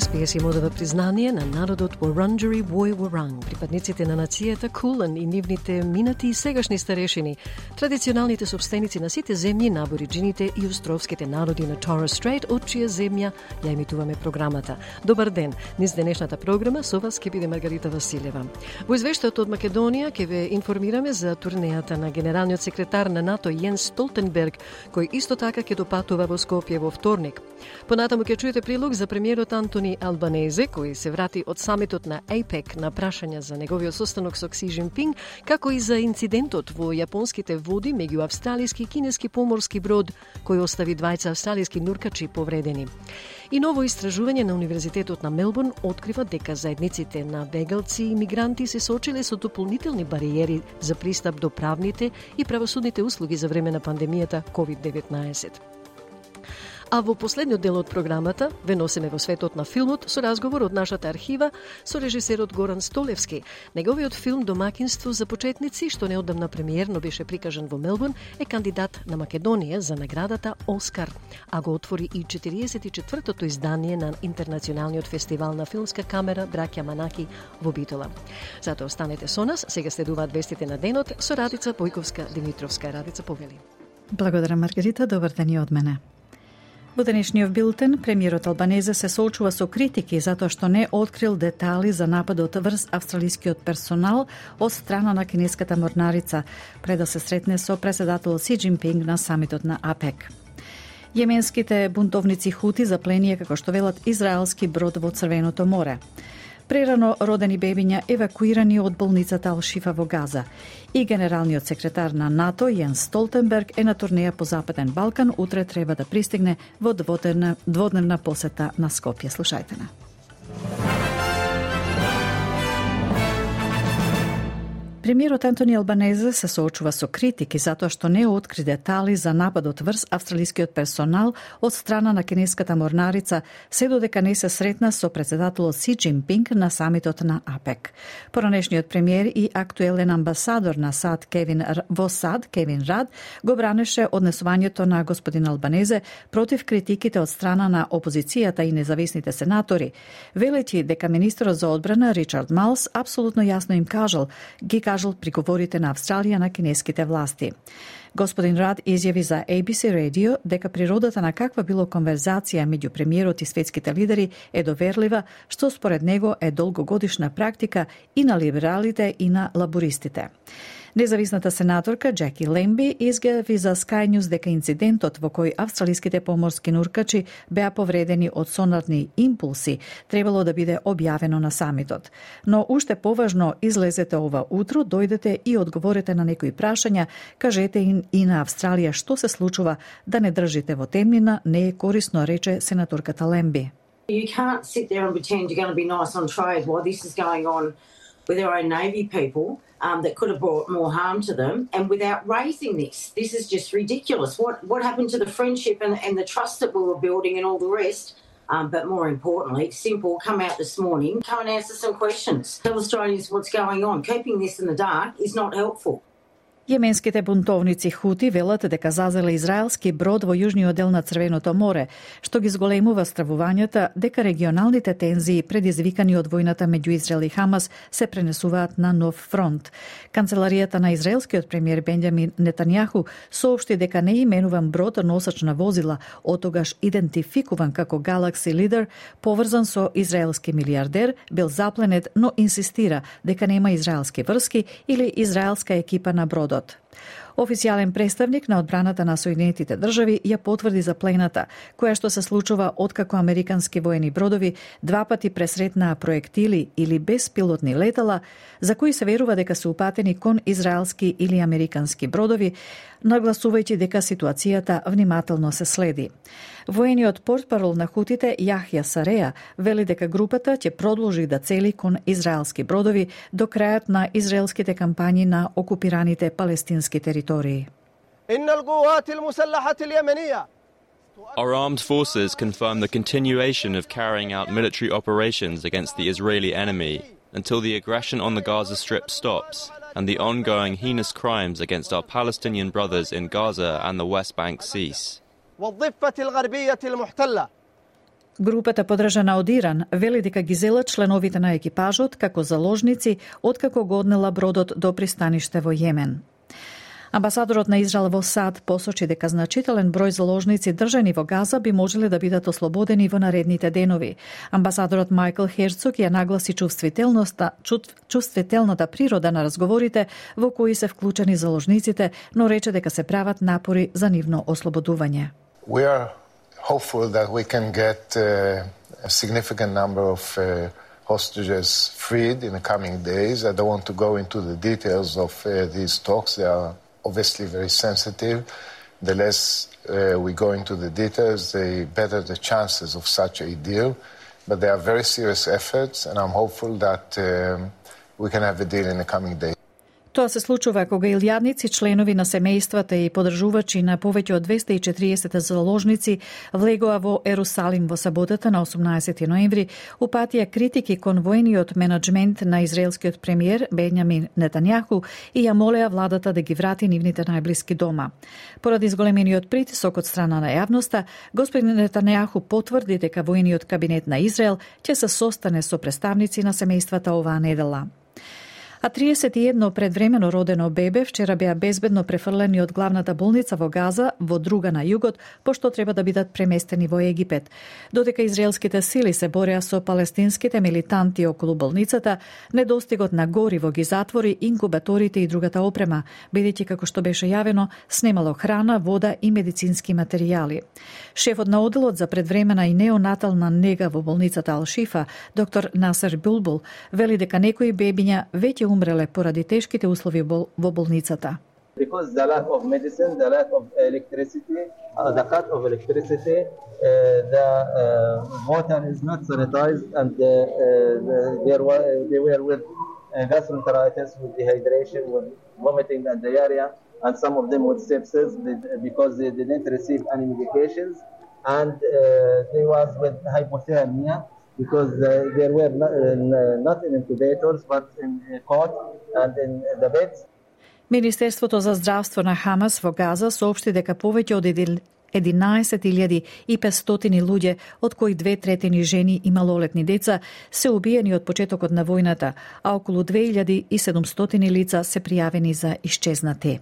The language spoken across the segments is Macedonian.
СПС им одава признание на народот Wurundjeri Вој Wurrung, припадниците на нацијата Кулен и нивните минати и сегашни старешини, традиционалните собственици на сите земји на абориджините и островските народи на Торрес Стрейт, од чија земја ја емитуваме програмата. Добар ден, низ денешната програма со вас ќе биде Маргарита Василева. Во извештајот од Македонија ќе ве информираме за турнејата на генералниот секретар на НАТО Јен Столтенберг, кој исто така ќе допатува во Скопје во вторник. Понатаму ќе чуете прилог за премиерот Антони Антони Албанезе, кој се врати од самитот на АПЕК на прашања за неговиот состанок со Кси Жинпинг, како и за инцидентот во јапонските води меѓу австралиски и кинески поморски брод, кој остави двајца австралиски нуркачи повредени. И ново истражување на Универзитетот на Мелбурн открива дека заедниците на бегалци и мигранти се соочиле со дополнителни бариери за пристап до правните и правосудните услуги за време на пандемијата COVID-19. А во последниот дел од програмата ве носиме во светот на филмот со разговор од нашата архива со режисерот Горан Столевски. Неговиот филм Домакинство за почетници, што неодамна премиерно беше прикажан во Мелбурн, е кандидат на Македонија за наградата Оскар, а го отвори и 44-тото издание на Интернационалниот фестивал на филмска камера Браќа Манаки во Битола. Затоа останете со нас, сега следуваат вестите на денот со Радица Бојковска Димитровска. Радица повели. Благодарам Маргарита, добар ден и од мене. Во денешниот билтен, премиерот Албанезе се соочува со критики затоа што не открил детали за нападот врз австралискиот персонал од страна на кинеската морнарица, пред да се сретне со председател Си Джинпинг на самитот на АПЕК. Јеменските бунтовници Хути запление како што велат израелски брод во Црвеното море прерано родени бебиња евакуирани од болницата Алшифа во Газа. И генералниот секретар на НАТО Јен Столтенберг е на турнеја по Западен Балкан, утре треба да пристигне во дводневна, дводневна посета на Скопје. Слушајте на. Премиерот Антони Албанезе се соочува со критики затоа што не откри детали за нападот врз австралискиот персонал од страна на кинеската морнарица, се додека не се сретна со председателот Си Джинпинг на самитот на АПЕК. Поранешниот премиер и актуелен амбасадор на САД Кевин во САД Кевин Рад го бранеше однесувањето на господин Албанезе против критиките од страна на опозицијата и независните сенатори, велејќи дека министерот за одбрана Ричард Малс апсолутно јасно им кажал ги искажал приговорите на Австралија на кинеските власти. Господин Рад изјави за ABC Radio дека природата на каква било конверзација меѓу премиерот и светските лидери е доверлива, што според него е долгогодишна практика и на либералите и на лабористите. Независната сенаторка Джеки Лемби изјави за Sky News дека инцидентот во кој австралиските поморски нуркачи беа повредени од сонарни импулси требало да биде објавено на самитот. Но уште поважно излезете ова утро, дојдете и одговорете на некои прашања, кажете им и на Австралија што се случува да не држите во темнина, не е корисно, рече сенаторката Лемби. You can't sit there and pretend you're going to be nice on trade while this is going on with our own Navy people um, that could have brought more harm to them. And without raising this, this is just ridiculous. What what happened to the friendship and, and the trust that we were building and all the rest? Um, but more importantly, simple, come out this morning, come and answer some questions. Tell Australians what's going on. Keeping this in the dark is not helpful. Јеменските бунтовници Хути велат дека зазеле израелски брод во јужниот дел на Црвеното море, што ги зголемува стравувањата дека регионалните тензии предизвикани од војната меѓу Израел и Хамас се пренесуваат на нов фронт. Канцеларијата на израелскиот премиер Бенјамин Нетањаху соопшти дека не именуван брод носач на возила, отогаш идентификуван како Galaxy Leader, поврзан со израелски милиардер, бил запленет, но инсистира дека нема израелски врски или израелска екипа на брод бродот. Официјален представник на одбраната на Соединетите држави ја потврди за плената, која што се случува откако американски воени бродови два пати пресретнаа проектили или беспилотни летала, за кои се верува дека се упатени кон израелски или американски бродови, нагласувајќи дека ситуацијата внимателно се следи. Воениот портпарол на хутите Јахја Сареа вели дека групата ќе продолжи да цели кон израелски бродови до крајот на израелските кампањи на окупираните палестински територии. territorii. Our armed forces confirm the continuation of carrying out military operations against the Israeli enemy until the aggression on the Gaza Strip stops and the ongoing heinous crimes against our Palestinian brothers in Gaza and the West Bank cease. Групата подржана од Иран вели дека ги зела членовите на екипажот како заложници откако го однела бродот до пристаниште во Јемен. Амбасадорот на Израел во САД посочи дека значителен број заложници држани во Газа би можеле да бидат ослободени во наредните денови. Амбасадорот Майкл Херцог ја нагласи чувствителноста, чувствителната природа на разговорите во кои се вклучени заложниците, но рече дека се прават напори за нивно ослободување. We are hopeful that we can get uh, a significant number of uh, hostages freed in the coming days. I don't want to go into the details of uh, these talks. They are obviously very sensitive. The less uh, we go into the details, the better the chances of such a deal. But they are very serious efforts, and I'm hopeful that um, we can have a deal in the coming days. Тоа се случува кога илјадници членови на семејствата и подржувачи на повеќе од 240 заложници влегоа во Ерусалим во саботата на 18 ноември, упатија критики кон војниот менеджмент на израелскиот премиер Бенјамин Нетањаху и ја молеа владата да ги врати нивните најблиски дома. Поради зголемениот притисок од страна на јавноста, господин Нетањаху потврди дека војниот кабинет на Израел ќе се состане со представници на семејствата оваа недела а 31 предвремено родено бебе вчера беа безбедно префрлени од главната болница во Газа во друга на југот, пошто треба да бидат преместени во Египет. Додека израелските сили се бореа со палестинските милитанти околу болницата, недостигот на гориво ги затвори инкубаторите и другата опрема, бидејќи како што беше јавено, снемало храна, вода и медицински материјали. Шефот на оделот за предвремена и неонатална нега во болницата Алшифа, доктор Насер Булбул, вели дека некои бебиња веќе умреле поради тешките услови во болницата. Because the lack of medicine, the lack of electricity, uh, the cut of electricity, uh, the uh, water is not sanitized, and the, uh, they, were, uh, they were with uh, gastroenteritis, with dehydration, with vomiting and diarrhea, and some of them with sepsis because they didn't receive any medications, and uh, they was with hypothermia because uh, there were not, uh, not in incubators but in uh, cot and in uh, the beds. Министерството за здравство на Хамас во Газа соопшти дека повеќе од 11.500 луѓе, од кои две третини жени и малолетни деца, се убиени од почетокот на војната, а околу 2700 лица се пријавени за исчезнати.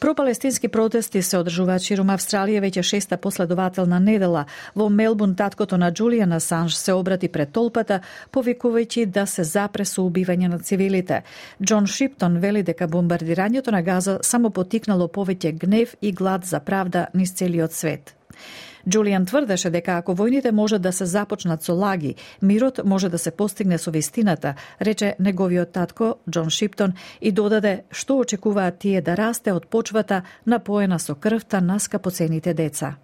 Пропалестински протести се одржуваат широм Австралија веќе шеста последователна недела. Во Мелбун таткото на Джулијан Асанж се обрати пред толпата, повикувајќи да се запре со убивање на цивилите. Џон Шиптон вели дека бомбардирањето на Газа само потикнало повеќе гнев и глад за правда низ целиот свет. Джулијан тврдеше дека ако војните може да се започнат со лаги, мирот може да се постигне со вистината, рече неговиот татко Џон Шиптон и додаде што очекуваат тие да расте од почвата напоена со крвта на скапоцените деца.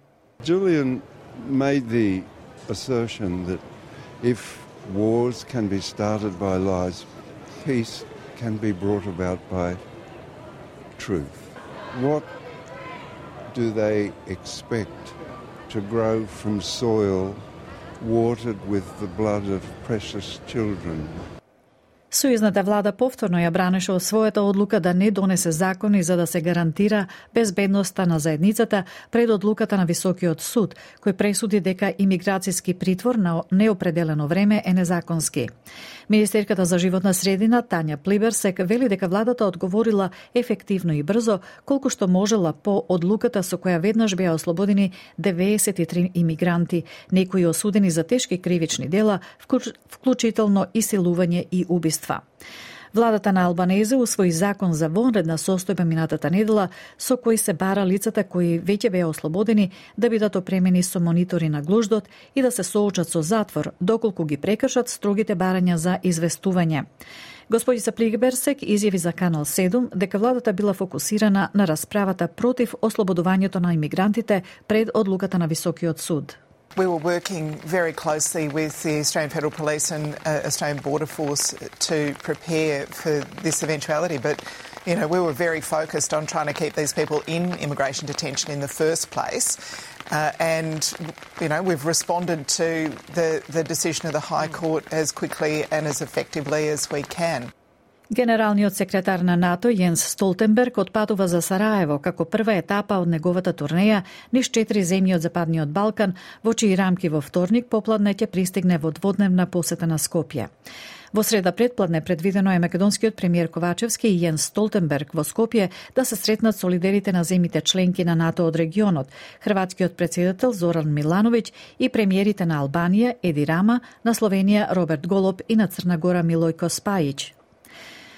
Julian made the assertion that if wars can be started by lies, peace can be brought about by truth. What do they expect to grow from soil watered with the blood of precious children. Сојузната влада повторно ја бранеше од својата одлука да не донесе закони за да се гарантира безбедноста на заедницата пред одлуката на Високиот суд, кој пресуди дека имиграцијски притвор на неопределено време е незаконски. Министерката за животна средина Тања Плиберсек вели дека владата одговорила ефективно и брзо колку што можела по одлуката со која веднаш беа ослободени 93 имигранти, некои осудени за тешки кривични дела, вклучително и силување и убиства. Владата на Албанезе усвои закон за вонредна состојба минатата недела со кој се бара лицата кои веќе беа ослободени да бидат опремени со монитори на глуждот и да се соочат со затвор доколку ги прекршат строгите барања за известување. Господица Плигберсек изјави за Канал 7 дека владата била фокусирана на расправата против ослободувањето на имигрантите пред одлуката на Високиот суд. We were working very closely with the Australian Federal Police and uh, Australian Border Force to prepare for this eventuality, but you know we were very focused on trying to keep these people in immigration detention in the first place. Uh, and you know we've responded to the, the decision of the High Court as quickly and as effectively as we can. Генералниот секретар на НАТО Јенс Столтенберг отпатува за Сараево како прва етапа од неговата турнеја низ четири земји од Западниот Балкан, во чии рамки во вторник попладне ќе пристигне во дводневна посета на Скопје. Во среда предпладне предвидено е македонскиот премиер Ковачевски и Јенс Столтенберг во Скопје да се сретнат со лидерите на земите членки на НАТО од регионот, хрватскиот председател Зоран Милановиќ и премиерите на Албанија Еди Рама, на Словенија Роберт Голоб и на Црна Гора Милојко Спајич.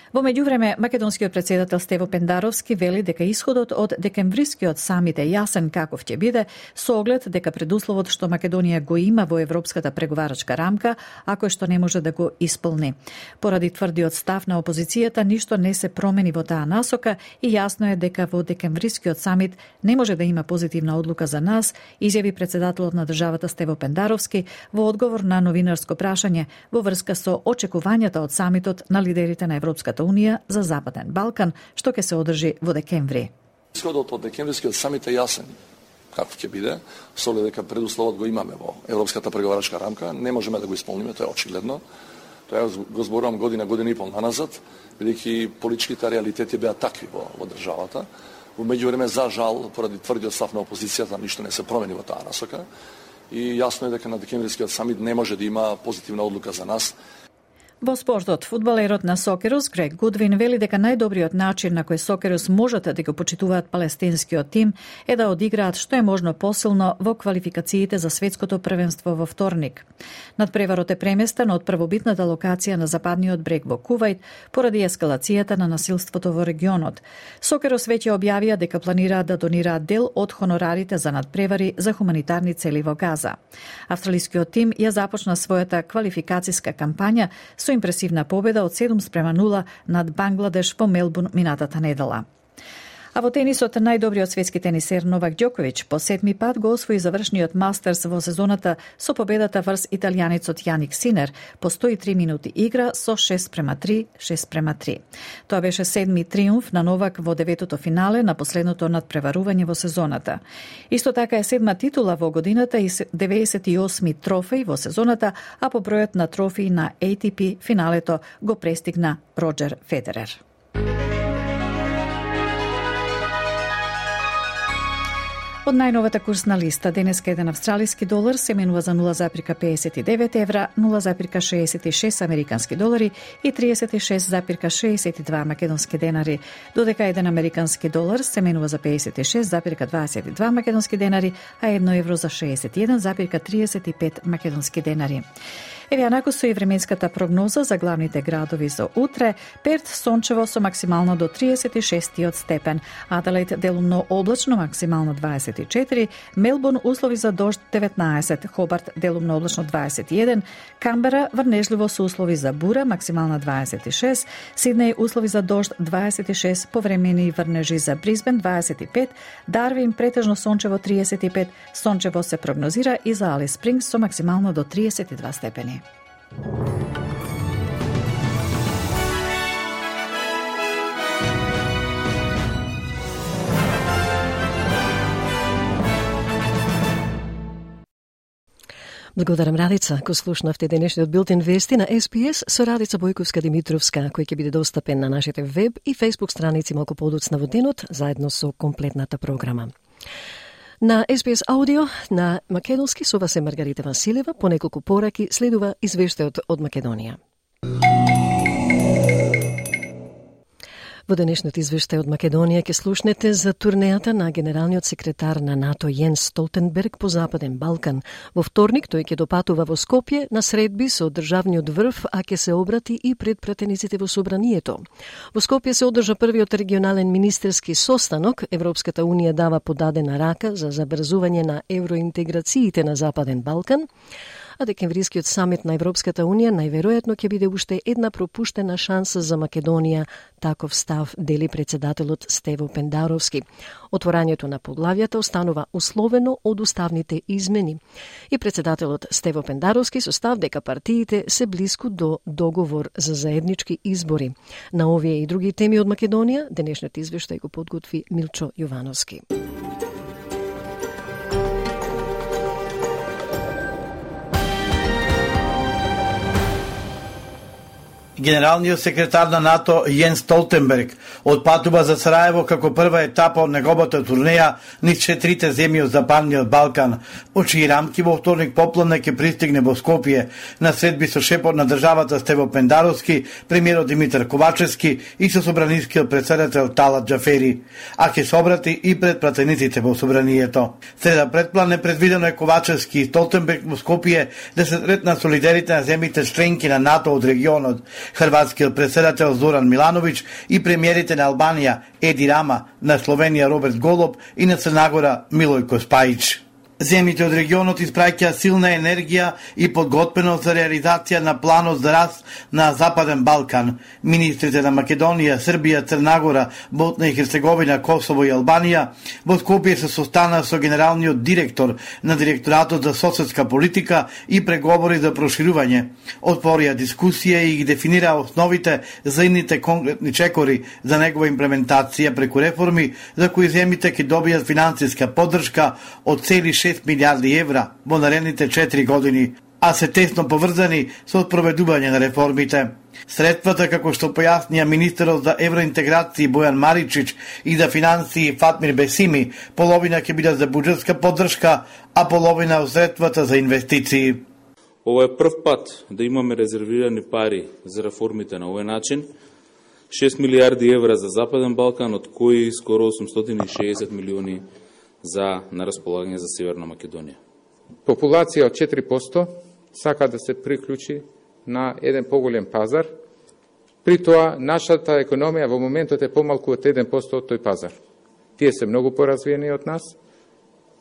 Во меѓувреме, македонскиот председател Стево Пендаровски вели дека исходот од декемврискиот самит е јасен каков ќе биде, со оглед дека предусловот што Македонија го има во европската преговарачка рамка, ако е што не може да го исполни. Поради тврдиот став на опозицијата, ништо не се промени во таа насока и јасно е дека во декемврискиот самит не може да има позитивна одлука за нас, изјави председателот на државата Стево Пендаровски во одговор на новинарско прашање во врска со очекувањата од самитот на лидерите на Европската Европската унија за Западен Балкан, што ќе се одржи во декември. Исходот од декемврискиот самит е јасен како ќе биде, со дека предусловот го имаме во Европската преговарачка рамка, не можеме да го исполниме, тоа е очигледно. Тоа го зборувам година, година и пол наназад, бидејќи политичките реалитети беа такви во, во државата. Во меѓувреме, за жал, поради тврдиот став на опозицијата, ништо не се промени во таа насока. И јасно е дека на декемврискиот самит не може да има позитивна одлука за нас Во спортот, фудбалерот на Сокерус Грег Гудвин вели дека најдобриот начин на кој Сокерус можат да го почитуваат палестинскиот тим е да одиграат што е можно посилно во квалификациите за светското првенство во вторник. Надпреварот е преместен од првобитната локација на западниот брег во Кувајт поради ескалацијата на насилството во регионот. Сокерус веќе објавија дека планираат да донираат дел од хонорарите за надпревари за хуманитарни цели во Газа. Австралискиот тим ја започна својата квалификацијска кампања со импресивна победа од 7 спрема 0 над Бангладеш по Мелбурн минатата недела. А во тенисот најдобриот светски тенисер Новак Ѓоковиќ по седми пат го освои завршниот мастерс во сезоната со победата врз италијанецот Јаник Синер по 103 минути игра со 6 према 3, 6 према 3. Тоа беше седми триумф на Новак во деветото финале на последното надпреварување во сезоната. Исто така е седма титула во годината и 98 трофеи во сезоната, а по бројот на трофеи на ATP финалето го престигна Роджер Федерер. Од најновата курсна листа, денеска еден австралиски долар се менува за 0,59 евра, 0,66 американски долари и 36,62 македонски денари, додека еден американски долар се менува за 56,22 македонски денари, а едно евро за 61,35 македонски денари. Еве анако со и временската прогноза за главните градови за утре, Перт сончево со максимално до 36 степен, Аделаид делумно облачно максимално 24, Мелбурн услови за дожд 19, Хобарт делумно облачно 21, Камбера врнежливо со услови за бура максимална 26, Сиднеј услови за дожд 26, повремени врнежи за Бризбен 25, Дарвин претежно сончево 35, сончево се прогнозира и за Али Спрингс со максимално до 32 степени. Благодарам Радица, кој слушнавте денешниот билтин вести на СПС со Радица Бојковска Димитровска, кој ќе биде достапен на нашите веб и фейсбук страници малку подоцна во денот, заедно со комплетната програма. На СПС Аудио на Македонски со вас е Маргарита Василева, по неколку пораки следува извештајот од Македонија. Во денешниот извештај од Македонија ќе слушнете за турнејата на генералниот секретар на НАТО Јенс Столтенберг по Западен Балкан. Во вторник тој ќе допатува во Скопје на средби со државниот врв, а ќе се обрати и пред пратениците во собранието. Во Скопје се одржа првиот регионален министерски состанок. Европската унија дава подадена рака за забрзување на евроинтеграциите на Западен Балкан а декемврискиот самит на Европската Унија најверојатно ќе биде уште една пропуштена шанса за Македонија, таков став дели председателот Стево Пендаровски. Отворањето на поглавјата останува условено од уставните измени. И председателот Стево Пендаровски со став дека партиите се близко до договор за заеднички избори. На овие и други теми од Македонија, денешниот извештај го подготви Милчо Јовановски. Генералниот секретар на НАТО Јен Столтенберг отпатува за Сараево како прва етапа од неговата турнеја низ четирите земји од Западниот Балкан, во чии рамки во вторник попладне ќе пристигне во Скопје. На средби со шепот на државата Стево Пендаровски, премиерот Димитар Ковачевски и со собранискиот председател Талат Джафери, а ќе се обрати и пред пратениците во собранието. Среда предплан е предвидено е Ковачевски и Столтенберг во Скопје да се сретнат со лидерите на земјите членки на НАТО од регионот, Хрватскиот председател Зоран Милановиќ и премиерите на Албанија Еди Рама, на Словенија Роберт Голоб и на Црнагора Милојко Спајич. Земите од регионот испраќа силна енергија и подготвеност за реализација на планот за раст на Западен Балкан. Министрите на Македонија, Србија, Црнагора, Ботна и Херцеговина, Косово и Албанија во Скопје се состана со генералниот директор на Директоратот за соседска политика и преговори за проширување. Отворија дискусија и ги дефинира основите за идните конкретни чекори за негова имплементација преку реформи за кои земите ќе добијат финансиска поддршка од цели 6 милиарди евра во наредните 4 години, а се тесно поврзани со проведување на реформите. Средствата, како што појаснија министерот за евроинтеграција Бојан Маричич и за финансии Фатмир Бесими, половина ќе бидат за буџетска поддршка, а половина од средствата за инвестиции. Ова е прв пат да имаме резервирани пари за реформите на овој начин. 6 милиарди евра за Западен Балкан, од кои скоро 860 милиони за на располагање за Северна Македонија. Популација од 4% сака да се приклучи на еден поголем пазар, при тоа нашата економија во моментот е помалку од 1% од тој пазар. Тие се многу поразвиени од нас,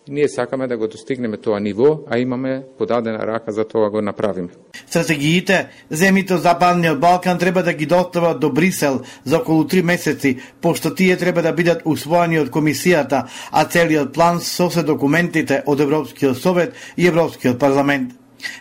ние сакаме да го достигнеме тоа ниво, а имаме подадена рака за тоа го направиме. Стратегиите, земите од Западниот Балкан треба да ги достават до Брисел за околу три месеци, пошто тие треба да бидат усвоени од комисијата, а целиот план со се документите од Европскиот совет и Европскиот парламент.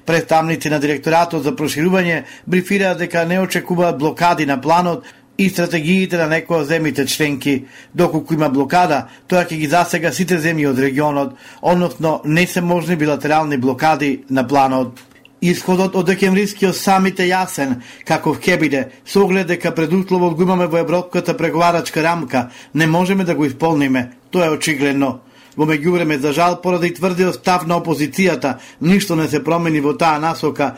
Представници на директоратот за проширување брифираат дека не очекуваат блокади на планот, и стратегиите на некои од земите членки. Доколку има блокада, тоа ќе ги засега сите земји од регионот, односно не се можни билатерални блокади на планот. Исходот од декемврискиот самит е јасен, каков ќе биде, со оглед дека предусловот го имаме во Европската преговарачка рамка, не можеме да го исполниме, тоа е очигледно. Во меѓувреме, за жал, поради тврдиот став на опозицијата, ништо не се промени во таа насока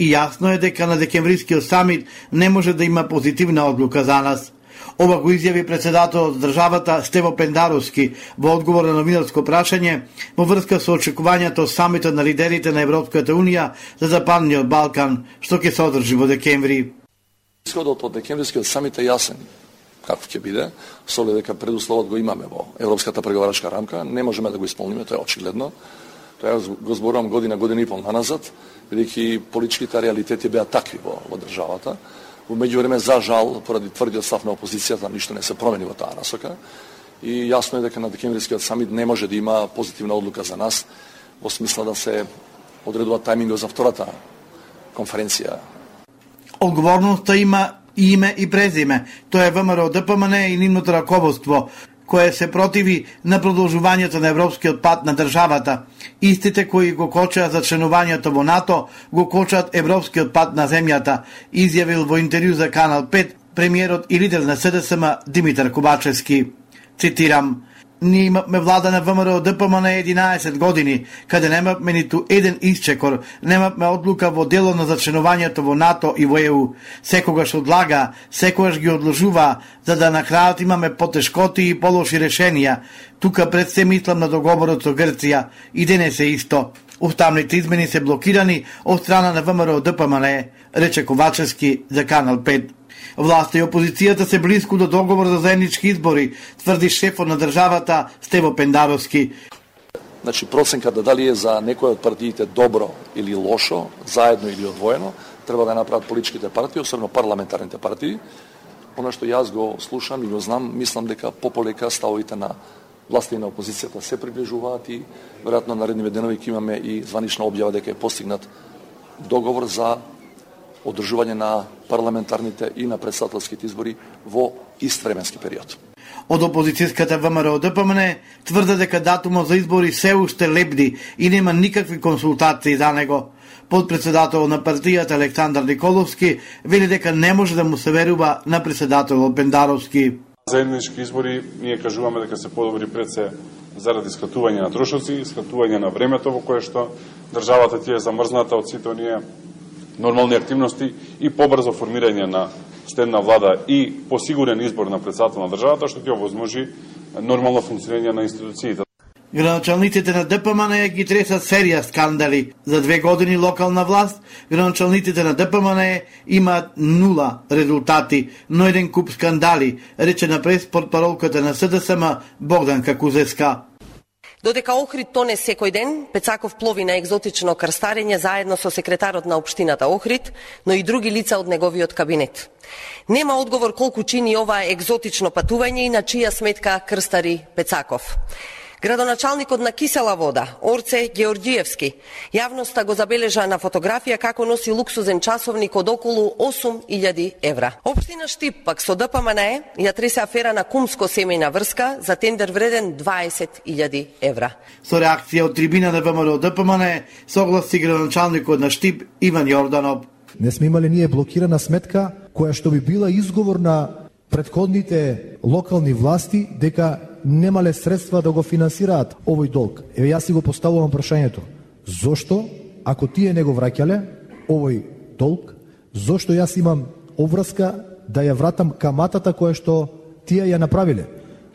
и јасно е дека на декемврискиот самит не може да има позитивна одлука за нас. Ова го изјави председателот од државата Стево Пендаровски во одговор на новинарско прашање во врска со очекувањето самитот на лидерите на Европската Унија за Западниот Балкан, што ќе се одржи во декември. Исходот од декемврискиот самит е јасен како ќе биде, со дека предусловот го имаме во Европската преговарачка рамка, не можеме да го исполниме, тоа е очигледно. Тоа го зборувам година, година и пол назад, бидејќи политичките реалитети беа такви во, во државата. Во меѓувреме, за жал, поради тврдиот став на опозицијата, ништо не се промени во таа насока. И јасно е дека на декемврискиот самит не може да има позитивна одлука за нас, во смисла да се одредува тајмингот за втората конференција. Одговорноста има име и презиме. Тоа е ВМРО ДПМН и нивното раководство кое се противи на продолжувањето на европскиот пат на државата. Истите кои го кочаат за членувањето во НАТО, го кочат европскиот пат на земјата, изјавил во интервју за Канал 5 премиерот и лидер на СДСМ Димитар Кубачевски. Цитирам, Ние имавме влада на ВМРО ДПМ на 11 години, каде немавме ниту еден исчекор, немавме одлука во дело на зачленувањето во НАТО и во ЕУ. Секогаш одлага, секогаш ги одложува, за да на крајот имаме потешкоти и полоши решенија. Тука пред се мислам на договорот со Грција и денес е исто. Уставните измени се блокирани од страна на ВМРО ДПМН, рече Ковачевски за Канал 5. Власта и опозицијата се близко до договор за заеднички избори, тврди шефот на државата Стево Пендаровски. Значи, проценката дали е за некој од партиите добро или лошо, заедно или одвоено, треба да направат политичките партии, особено парламентарните партии. Оно што јас го слушам и го знам, мислам дека пополека ставовите на власти и на опозицијата се приближуваат и веројатно наредниве денови ќе имаме и званична објава дека е постигнат договор за одржување на парламентарните и на председателските избори во ист временски период. Од опозицијската ВМРО ДПМН тврде дека датумот за избори се уште лебди и нема никакви консултации за него. Подпредседател на партијата Александар Николовски вели дека не може да му се верува на председател Пендаровски. Заеднички избори ние кажуваме дека се подобри пред се заради скратување на трошоци, скратување на времето во кое што државата ти е замрзната од сите оние нормални активности и побрзо формирање на стедна влада и посигурен избор на председател на државата, што ќе овозможи нормално функционирање на институциите. Граначалниците на ДПМН ги тресат серија скандали. За две години локална власт, граначалниците на ДПМН имаат нула резултати, но еден куп скандали, рече на прес портпаролката на СДСМ Богдан Какузеска. Додека Охрид тоне секој ден, Пецаков плови на екзотично крстарење заедно со секретарот на општината Охрид, но и други лица од неговиот кабинет. Нема одговор колку чини ова екзотично патување и на чија сметка крстари Пецаков. Градоначалникот на Кисела вода, Орце Георгиевски, јавноста го забележа на фотографија како носи луксузен часовник од околу 8000 евра. Општина Штип пак со ДПМНЕ ја тресе афера на кумско семејна врска за тендер вреден 20.000 евра. Со реакција од трибина на ВМРО ДПМН согласи градоначалникот на Штип Иван Јорданов. Не сме имали ние блокирана сметка која што би била изговор на предходните локални власти дека немале средства да го финансираат овој долг. Еве јас си го поставувам прашањето. Зошто, ако тие не го враќале овој долг, зошто јас имам обврска да ја вратам каматата која што тие ја направиле?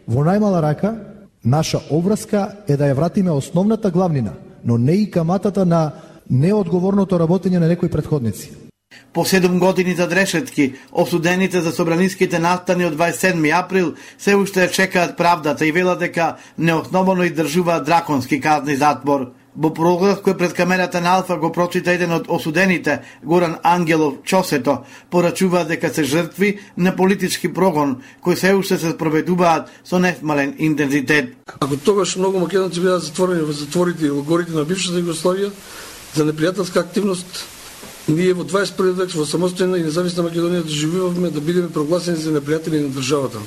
Во најмала рака, наша обврска е да ја вратиме основната главнина, но не и каматата на неодговорното работење на некои предходници. По 7 години за дрешетки, осудените за собраниските настани од 27 април се уште чекаат правдата и велат дека неосновано издржуваат драконски казни затвор. Во проглас кој пред камерата на Алфа го прочита еден од осудените, Горан Ангелов Чосето, порачува дека се жртви на политички прогон, кои се уште се спроведуваат со несмален интензитет. Ако тогаш многу македонци бидат затворени во затворите и логорите на бившата Југославија за непријателска активност, Ние во 21 век во самостојна и независна Македонија да доживувавме да бидеме прогласени за непријатели на државата.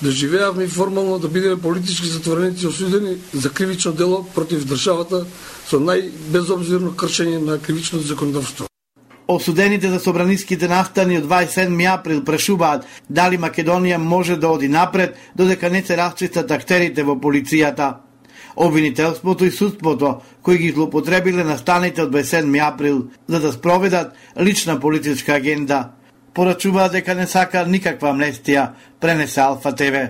Да живеавме формално да бидеме политички затвореници осудени за кривично дело против државата со најбезобзирно кршење на кривичното законодавство. Осудените за собраниските настани од 27 април прашуваат дали Македонија може да оди напред додека не се расчистат актерите во полицијата обвинителството и судството кои ги злоупотребиле настаните од 27 април за да спроведат лична политичка агенда. Порачуваат дека не сака никаква амнестија, пренесе Алфа ТВ.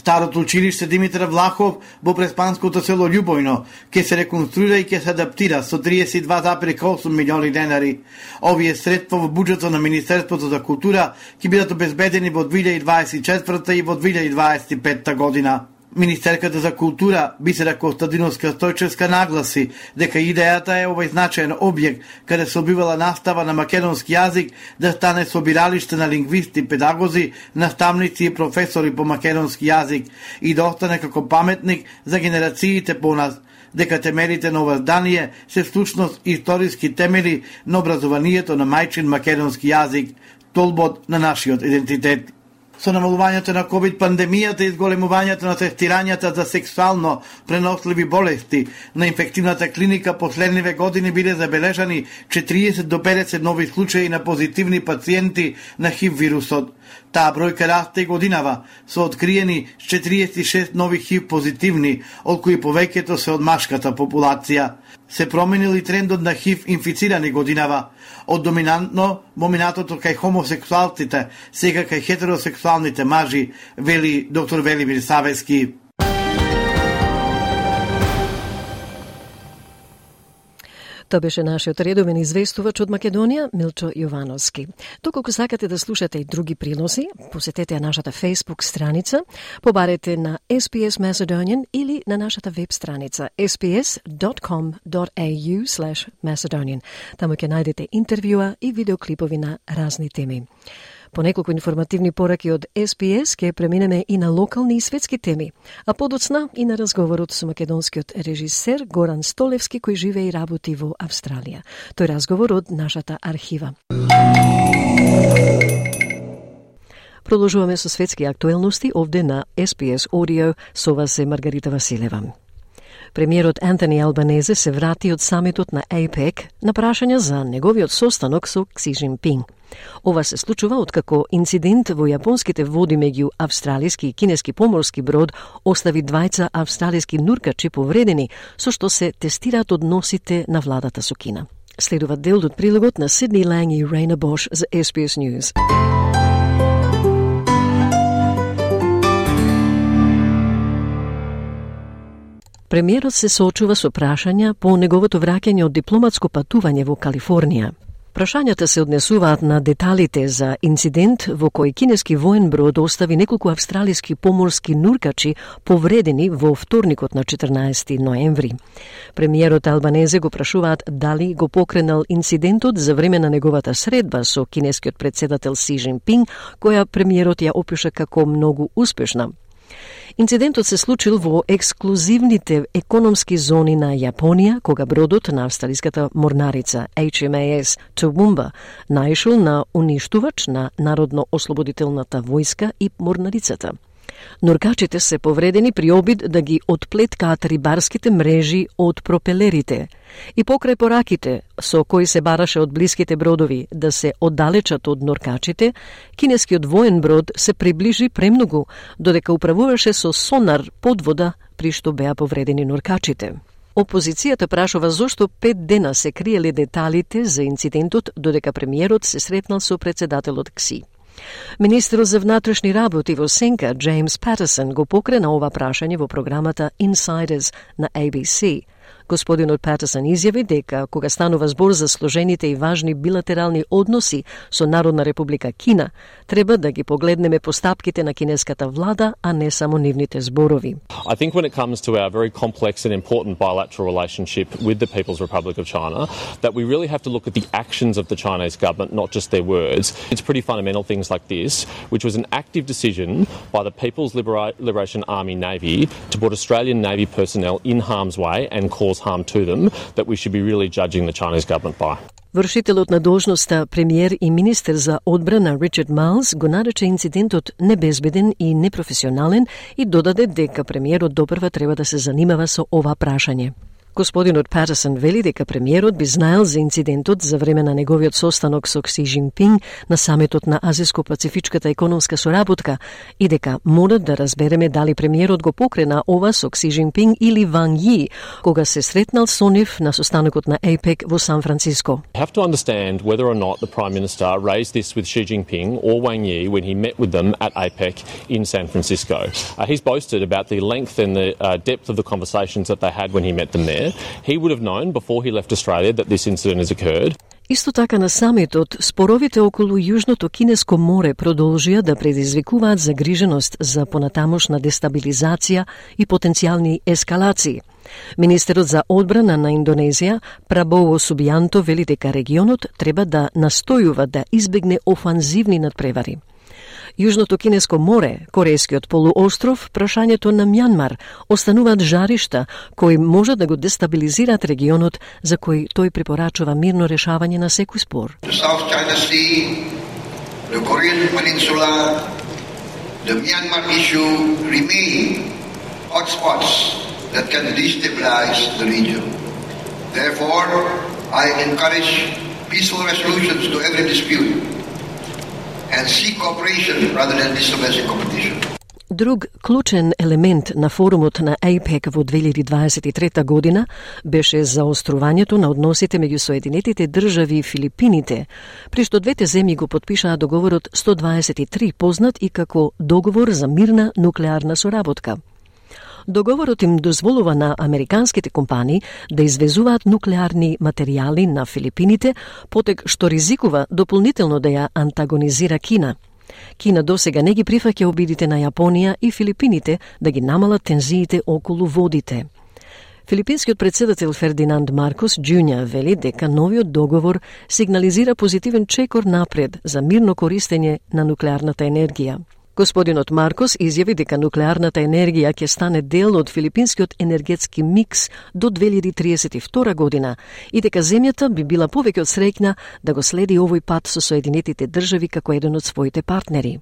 Старото училиште Димитар Влахов во преспанското село Љубојно ќе се реконструира и ќе се адаптира со 32,8 милиони денари. Овие средства во буџетот на Министерството за култура ќе бидат обезбедени во 2024 и во 2025 година. Министерката за култура Бисера Костадиновска Стојчевска нагласи дека идејата е овој значаен објект каде се обивала настава на македонски јазик да стане собиралиште на лингвисти, педагози, наставници и професори по македонски јазик и да остане како паметник за генерациите по нас дека темелите на ова здание се всушност историски темели на образованието на мајчин македонски јазик, толбот на нашиот идентитет со намалувањето на ковид пандемијата и зголемувањето на тестирањата за сексуално преносливи болести на инфективната клиника последниве години биле забележани 40 до 50 нови случаи на позитивни пациенти на ХИВ вирусот. Таа бројка расте годинава, со откриени 46 нови хив позитивни, од кои повеќето се од машката популација. Се променил и трендот на хив инфицирани годинава, од доминантно моминатото кај хомосексуалците, сега кај хетеросексуалните мажи, вели доктор Велимир Савески. Тоа беше нашиот редовен известувач од Македонија, Милчо Јовановски. Доколку сакате да слушате и други приноси, посетете ја нашата Facebook страница, побарете на SPS Macedonian или на нашата веб страница sps.com.au Macedonian. Таму ќе најдете интервјуа и видеоклипови на разни теми. По неколку информативни пораки од СПС ке преминеме и на локални и светски теми, а подоцна и на разговорот со македонскиот режисер Горан Столевски кој живее и работи во Австралија. Тој разговор од нашата архива. Продолжуваме со светски актуелности овде на SPS Audio со вас е Маргарита Василева. Премиерот Антони Албанезе се врати од самитот на АПЕК на прашања за неговиот состанок со Кси Жинпинг. Ова се случува откако инцидент во јапонските води меѓу австралиски и кинески поморски брод остави двајца австралиски нуркачи повредени, со што се тестираат односите на владата со Кина. Следува дел од прилогот на Сидни Ланг и Рейна Бош за SBS News. Премиерот се соочува со прашања по неговото враќање од дипломатско патување во Калифорнија. Прашањата се однесуваат на деталите за инцидент во кој кинески воен брод остави неколку австралиски поморски нуркачи повредени во вторникот на 14 ноември. Премиерот Албанезе го прашуваат дали го покренал инцидентот за време на неговата средба со кинескиот председател Си Жинпинг, која премиерот ја опиша како многу успешна. Инцидентот се случил во ексклузивните економски зони на Јапонија, кога бродот на австралиската морнарица HMAS Toowoomba наишол на уништувач на Народно-ослободителната војска и морнарицата. Норкачите се повредени при обид да ги отплеткаат рибарските мрежи од пропелерите и покрај пораките со кои се бараше од блиските бродови да се оддалечат од норкачите, кинескиот воен брод се приближи премногу, додека управуваше со сонар подвода, при што беа повредени норкачите. Опозицијата прашува зошто пет дена се криеле деталите за инцидентот додека премиерот се сретнал со председателот КСИ. Министерот за внатрешни работи во Сенка, Джеймс Патерсон, го покрена ова прашање во програмата Insiders на ABC. Господинот Патерсон изјави дека кога станува збор за сложените и важни билатерални односи со Народна република Кина, треба да ги погледнеме постапките на кинеската влада, а не само нивните зборови. I think when it comes to our very complex and important bilateral relationship with the People's Republic of China, that we really have to look at the actions of the Chinese government, not just their words. It's pretty fundamental things like this, which was an active decision by the People's Libera Liberation Army Navy to put Australian Navy personnel in harm's way and cause harm to them that we should be really judging the Chinese government by. Вршителот на должноста премиер и министер за одбрана Ричард Малс го нарече инцидентот небезбеден и непрофесионален и додаде дека премиерот допрва треба да се занимава со ова прашање. Господинот Патерсон вели дека премиерот би знаел за инцидентот за време на неговиот состанок со Кси Жинпинг на саметот на Азиско-Пацифичката економска соработка и дека мора да разбереме дали премиерот го покрена ова со Кси Жинпинг или Ван Ји кога се сретнал со нив на состанокот на АПЕК во Сан Франциско. have to understand whether or not the Prime Minister raised this with Xi Jinping or Wang Yi when he met with them at APEC in San Francisco. Uh, he's boasted about the length and the uh, depth of the conversations that they had when he met them there. He would have known before he left Australia that this incident has occurred. Исто така на самитот, споровите околу Јужното Кинеско море продолжија да предизвикуваат загриженост за понатамошна дестабилизација и потенцијални ескалации. Министерот за одбрана на Индонезија, Прабово Субијанто, вели дека регионот треба да настојува да избегне офанзивни надпревари. Јужното Кинеско море, Корејскиот полуостров, прашањето на Мјанмар остануваат жаришта кои можат да го дестабилизираат регионот за кој тој препорачува мирно решавање на секој спор. the South China Sea, the Korean Peninsula, the Myanmar issue remain hotspots that can destabilize the region. Therefore, I encourage peaceful resolutions to every dispute and seek cooperation rather than disobey competition. Друг клучен елемент на форумот на АИПЕК во 2023 година беше заострувањето на односите меѓу Соединетите држави и Филипините, при што двете земји го подпишаа договорот 123, познат и како Договор за мирна нуклеарна соработка. Договорот им дозволува на американските компании да извезуваат нуклеарни материјали на Филипините, потек што ризикува дополнително да ја антагонизира Кина – Кина досега не ги прифаќа обидите на Јапонија и Филипините да ги намалат тензиите околу водите. Филипинскиот председател Фердинанд Маркос Джуња вели дека новиот договор сигнализира позитивен чекор напред за мирно користење на нуклеарната енергија. Господинот Маркос изјави дека нуклеарната енергија ќе стане дел од филипинскиот енергетски микс до 2032 година и дека земјата би била повеќе од среќна да го следи овој пат со Соединетите држави како еден од своите партнери.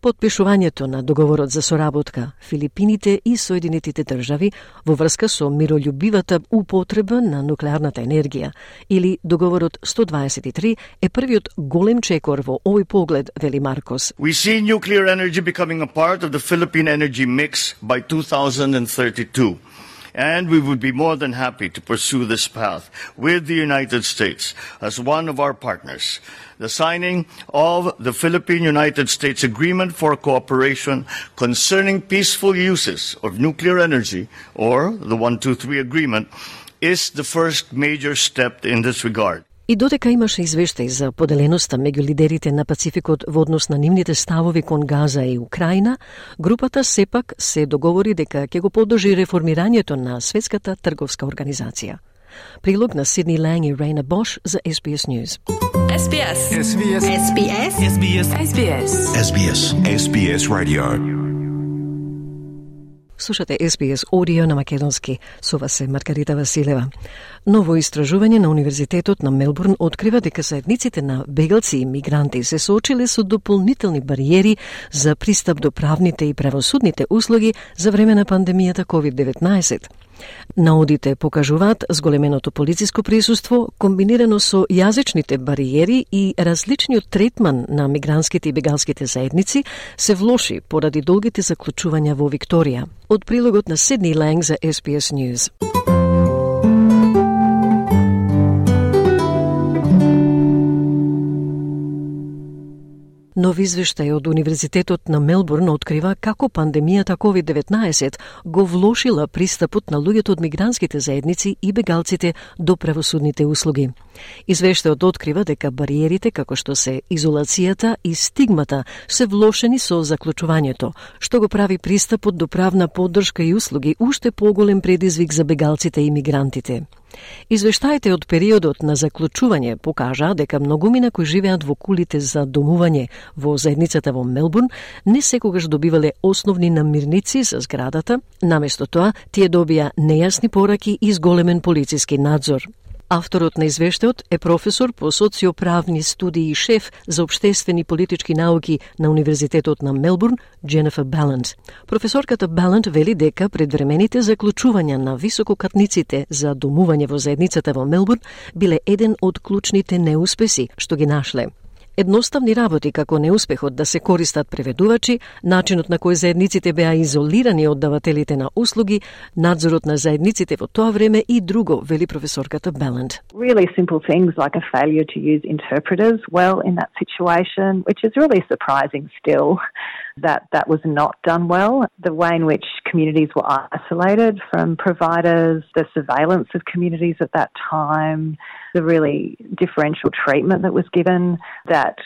Подпишувањето на договорот за соработка Филипините и Соединетите држави во врска со миролюбивата употреба на нуклеарната енергија или договорот 123 е првиот голем чекор во овој поглед, вели Маркос. We see nuclear energy becoming a part of the Philippine energy mix by 2032 and we would be more than happy to pursue this path with the United States as one of our partners. The signing of the Philippine United States Agreement for Cooperation concerning peaceful uses of nuclear energy, or the 123 Agreement, is the first major step in this regard. И додека имаше извештај за поделеноста меѓу лидерите на Пацификот во однос на нивните ставови кон Газа и Украина, групата сепак се договори дека ќе го подржи реформирањето на Светската трговска организација. Прилог на Сидни Ланг и Рейна Бош за SBS News. SBS. SBS. SBS. SBS. SBS. SBS. SBS Radio. Слушате SBS Audio на македонски. Со вас е Маргарита Василева. Ново истражување на Универзитетот на Мелбурн открива дека заедниците на бегалци и мигранти се соочиле со дополнителни бариери за пристап до правните и правосудните услуги за време на пандемијата COVID-19. Наодите покажуваат зголеменото полициско присуство, комбинирано со јазичните бариери и различниот третман на мигрантските и бегалските заедници се влоши поради долгите заклучувања во Викторија. Од прилогот на Сидни Ланг за SBS News. Нов извештај од Универзитетот на Мелбурн открива како пандемијата COVID-19 го влошила пристапот на луѓето од мигрантските заедници и бегалците до правосудните услуги. Извештајот открива дека бариерите како што се изолацијата и стигмата се влошени со заклучувањето, што го прави пристапот до правна поддршка и услуги уште поголем предизвик за бегалците и мигрантите. Извештаите од периодот на заклучување покажа дека многумина кои живеат во кулите за домување во заедницата во Мелбурн не секогаш добивале основни намирници за зградата, наместо тоа тие добија нејасни пораки и зголемен полициски надзор. Авторот на извештајот е професор по социоправни студии и шеф за обштествени политички науки на Универзитетот на Мелбурн, Дженефа Балант. Професорката Балант вели дека предвремените заклучувања на висококатниците за домување во заедницата во Мелбурн биле еден од клучните неуспеси што ги нашле едноставни работи како неуспехот да се користат преведувачи, начинот на кој заедниците беа изолирани од давателите на услуги, надзорот на заедниците во тоа време и друго, вели професорката Беланд. Really simple things like a failure to use interpreters well in that situation, which is really surprising still that that was not done well. The way in which communities were isolated from providers, the surveillance of communities at that time, the really differential treatment that was given, that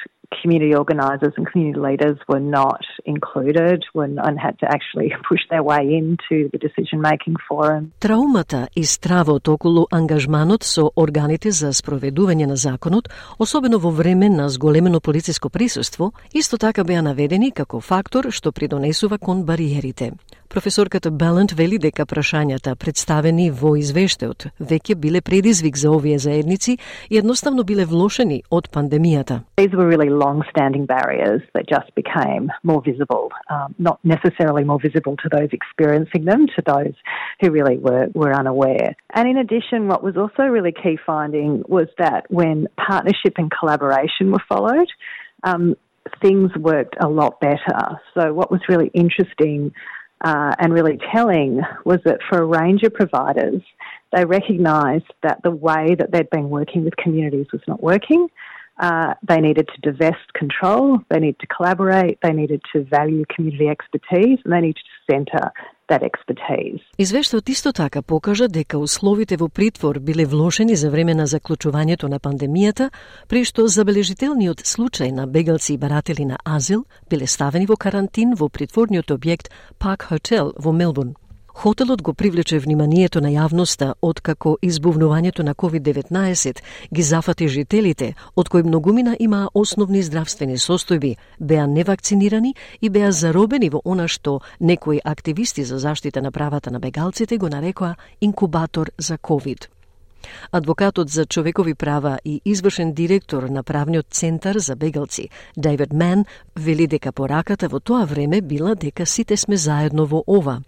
community organisers and community leaders were not included when, and had to actually push their way into the decision making forum. Траумата и стравот околу ангажманот со органите за спроведување на законот, особено во време на зголемено полициско присуство, исто така беа наведени како фактор што придонесува кон бариерите. Професорката Балент вели дека прашањата представени во извештајот веќе биле предизвик за овие заедници и едноставно биле влошени од пандемијата. These were really long-standing barriers that just became more visible, um, not necessarily more visible to those experiencing them, to those who really were, were unaware. And in addition, what was also really key finding was that when partnership and collaboration were followed, um, things worked a lot better. So, what was really interesting uh, and really telling was that for a range of providers, they recognised that the way that they'd been working with communities was not working. Uh, they needed to divest control, they needed to collaborate, they needed to value community expertise, and they needed to centre that expertise. Извештаот исто така покажа дека условите во притвор биле влошени за време на заклучувањето на пандемијата, при што забележителниот случај на бегалци и баратели на азил биле ставени во карантин во притворниот објект Park Hotel во Мелбурн. Хотелот го привлече вниманието на јавноста откако избувнувањето на COVID-19 ги зафати жителите, од кои многумина имаа основни здравствени состојби, беа невакцинирани и беа заробени во она што некои активисти за заштита на правата на бегалците го нарекоа инкубатор за COVID. Адвокатот за човекови права и извршен директор на правниот центар за бегалци, Дейвид Ман, вели дека пораката во тоа време била дека сите сме заедно во ова.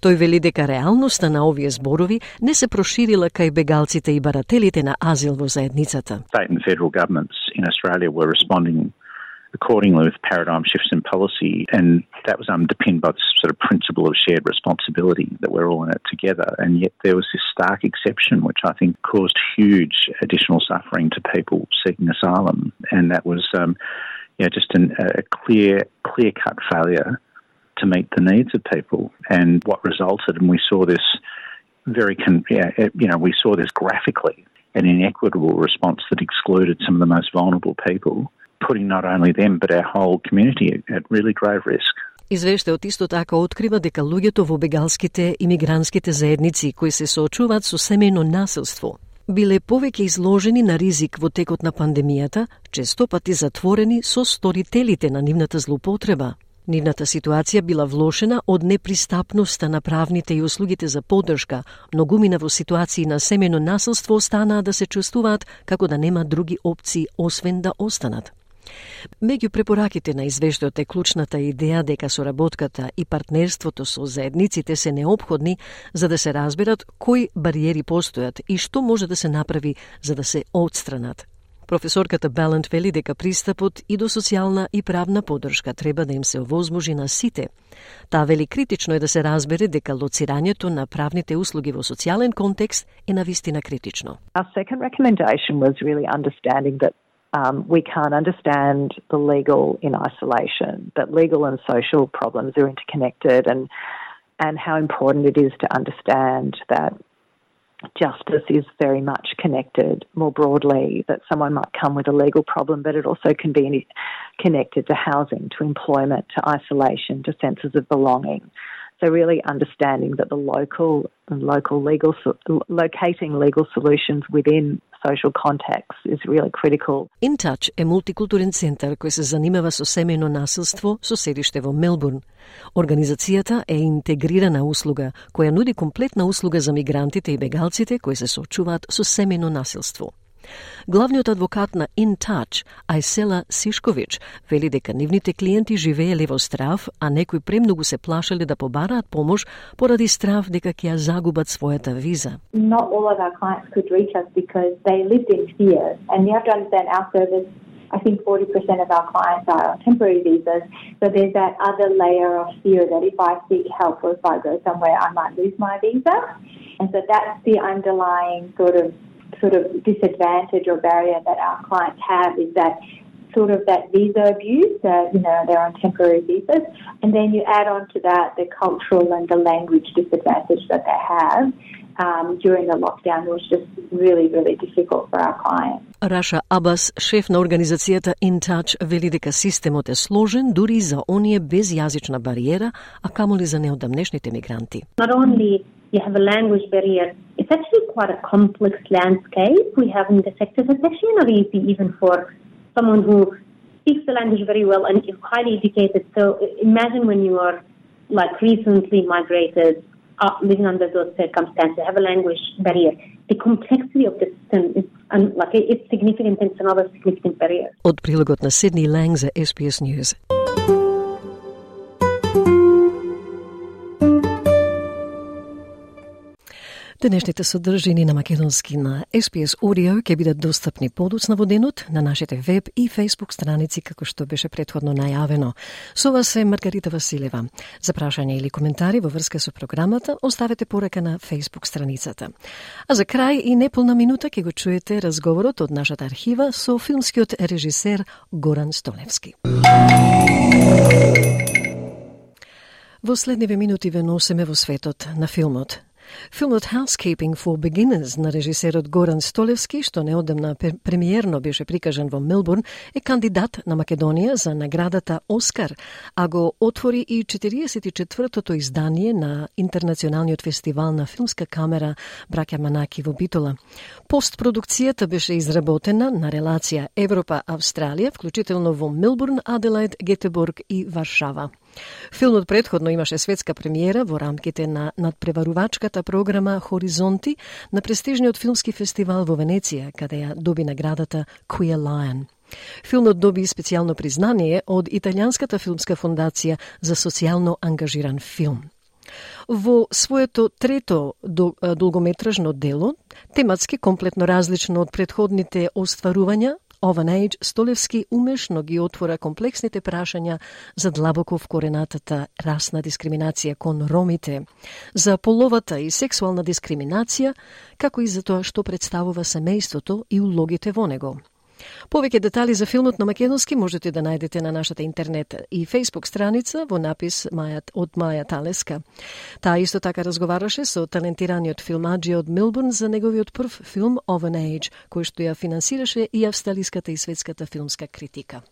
Тој вели дека реалноста на овие зборови не се проширила кај бегалците и барателите на азил во заедницата. State and federal governments in Australia were responding accordingly with paradigm shifts in policy. And that was underpinned by this sort of principle of shared responsibility that we're all in it together. And yet there was this stark exception, which I think caused huge additional suffering to people seeking asylum. And that was, um, you know, just an, a clear, clear cut failure to meet the needs of people. And what resulted, and we saw this very, con- yeah, you know, we saw this graphically an inequitable response that excluded some of the most vulnerable people putting not only them but our whole community at really grave risk. Извештајот исто така открива дека луѓето во бегалските имигрантските заедници кои се соочуваат со семејно насилство биле повеќе изложени на ризик во текот на пандемијата, често пати затворени со сторителите на нивната злоупотреба. Нивната ситуација била влошена од непристапноста на правните и услугите за поддршка. Многумина во ситуации на семено насилство останаа да се чувствуваат како да нема други опции освен да останат. Меѓу препораките на извештајот е клучната идеја дека соработката и партнерството со заедниците се необходни за да се разберат кои бариери постојат и што може да се направи за да се отстранат. Професорката Балент вели дека пристапот и до социјална и правна поддршка треба да им се овозможи на сите. Таа вели критично е да се разбере дека лоцирањето на правните услуги во социјален контекст е навистина критично. Our second recommendation was really understanding that um, we can't understand the legal in isolation, that legal and social problems are interconnected and and how important it is to understand that justice is very much connected more broadly, that someone might come with a legal problem, but it also can be connected to housing, to employment, to isolation, to senses of belonging. So really understanding that the local and local legal locating legal solutions within social context is really critical. InTouch е мултикултурен центар кој се занимава со семејно насилство со седиште во Мелбурн. Организацијата е интегрирана услуга која нуди комплетна услуга за мигрантите и бегалците кои се соочуваат со семејно насилство. Главниот адвокат на In Touch, Ајсела Сишковиќ, вели дека нивните клиенти живееле во страв, а некои премногу се плашеле да побараат помош поради страв дека ќе ја загубат својата виза. Not all of our clients could reach us because they lived in fear. And you have to understand our service I think 40% of our clients are on temporary visas. So there's that other layer of fear that if I seek help or if I go somewhere, I might lose my visa. And so that's the underlying sort of sort of disadvantage or barrier that our clients have is that sort of that visa abuse, uh, you know, they're on temporary visas. And then you add on to that the cultural and the language disadvantage that they have. Um, during the lockdown was just really, really difficult for our clients. Раша Абас, шеф на организацијата InTouch, вели дека системот е сложен дури за оние без јазична бариера, а камоли за неодамнешните мигранти. Not only you have a language barrier. It's actually quite a complex landscape we have in the sector. It's actually not easy even for someone who speaks the language very well and is highly educated. So imagine when you are like recently migrated, uh, living under those circumstances, have a language barrier. The complexity of the system is like it's significant and it's another significant barrier. Od na Sydney Lang za SBS News. Денешните содржини на македонски на SPS Audio ќе бидат достапни подоцна во денот на нашите веб и Facebook страници како што беше предходно најавено. Со вас е Маргарита Василева. За прашање или коментари во врска со програмата оставете порака на Facebook страницата. А за крај и неполна минута ќе го чуете разговорот од нашата архива со филмскиот режисер Горан Столевски. Во следниве минути ве носиме во светот на филмот. Филмот Housekeeping for Beginners на режисерот Горан Столевски, што неодамна премиерно беше прикажан во Мелбурн, е кандидат на Македонија за наградата Оскар, а го отвори и 44-тото издание на Интернационалниот фестивал на филмска камера Браќа Манаки во Битола. Постпродукцијата беше изработена на релација Европа-Австралија, вклучително во Мелбурн, Аделаид, Гетеборг и Варшава. Филмот предходно имаше светска премиера во рамките на надпреварувачката програма Хоризонти на престижниот филмски фестивал во Венеција, каде ја доби наградата Queer Lion. Филмот доби специјално признание од Италијанската филмска фондација за социјално ангажиран филм. Во своето трето долгометражно дело, тематски комплетно различно од предходните остварувања, Ова ејдж Столевски умешно ги отвора комплексните прашања за длабоко вкоренатата расна дискриминација кон ромите, за половата и сексуална дискриминација, како и за тоа што представува семејството и улогите во него. Повеќе детали за филмот на македонски можете да најдете на нашата интернет и Facebook страница во напис Мајат од Маја Талеска. Таа исто така разговараше со талентираниот филмаджи од Милбурн за неговиот прв филм Of an Age, кој што ја финансираше и австралиската и светската филмска критика.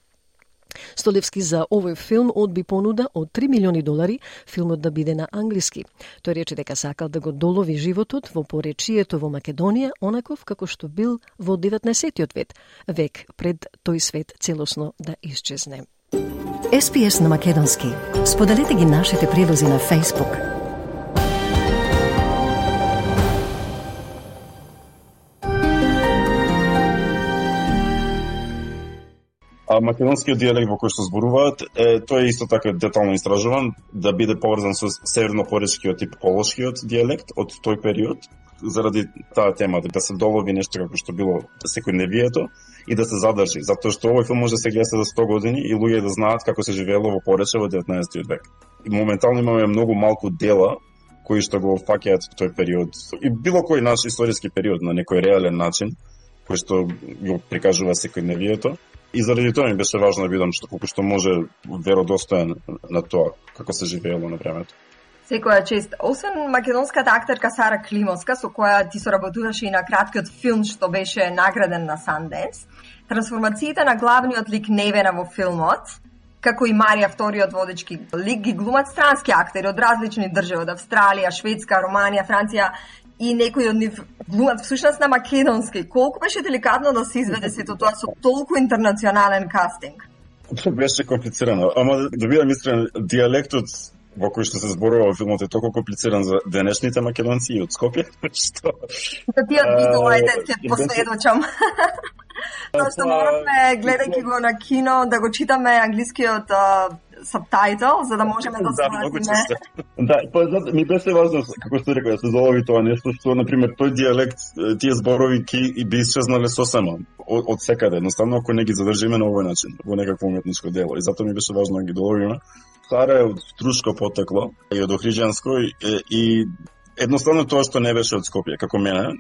Столевски за овој филм одби понуда од 3 милиони долари филмот да биде на англиски. Тој рече дека сакал да го долови животот во поречието во Македонија, онаков како што бил во 19. век, век пред тој свет целосно да исчезне. SPS на Македонски. Споделете ги нашите прилози на Facebook. А македонскиот диалект во кој што зборуваат, е, тој е исто така детално истражуван да биде поврзан со северно-поречкиот и полошкиот диалект од тој период, заради таа тема да се долови нешто како што било да секојдневието и да се задржи, затоа што овој филм може да се гледа за 100 години и луѓе да знаат како се живеело во Порече во 19 век. И моментално имаме многу малку дела кои што го фаќаат тој период и било кој наш историски период на некој реален начин кој што го прикажува секојдневието И заради тоа ми беше важно да бидам што колку што може веродостоен на тоа како се живеело на времето. Секоја чест. Освен македонската актерка Сара Климовска, со која ти соработуваше и на краткиот филм што беше награден на Sundance, трансформациите на главниот лик Невена во филмот, како и Марија вториот водечки лик ги глумат странски актери од различни држави, од Австралија, Шведска, Романија, Франција и некои од нив глумат всушност на македонски. Колку беше деликатно да се изведе сето тоа со толку интернационален кастинг? Беше комплицирано, ама да бидам искрен, диалектот во кој што се зборува во филмот е толку комплициран за денешните македонци и од Скопје, што... Да ти од ајде, ќе последочам. Тоа што моравме, гледајќи го на кино, да го читаме англискиот subtitle, за да можеме да сватиме. Да, па да, ми беше важно, како што рекоа, да се залови тоа нешто, што, например, тој диалект, тие зборови ки и би исчезнале сосема од, од секаде, едноставно ако не ги задржиме на овој начин, во некакво уметничко дело. И затоа ми беше важно да ги доловиме. Сара е од Струшко потекло и од Охриджанско и, и едноставно тоа што не беше од Скопје, како мене,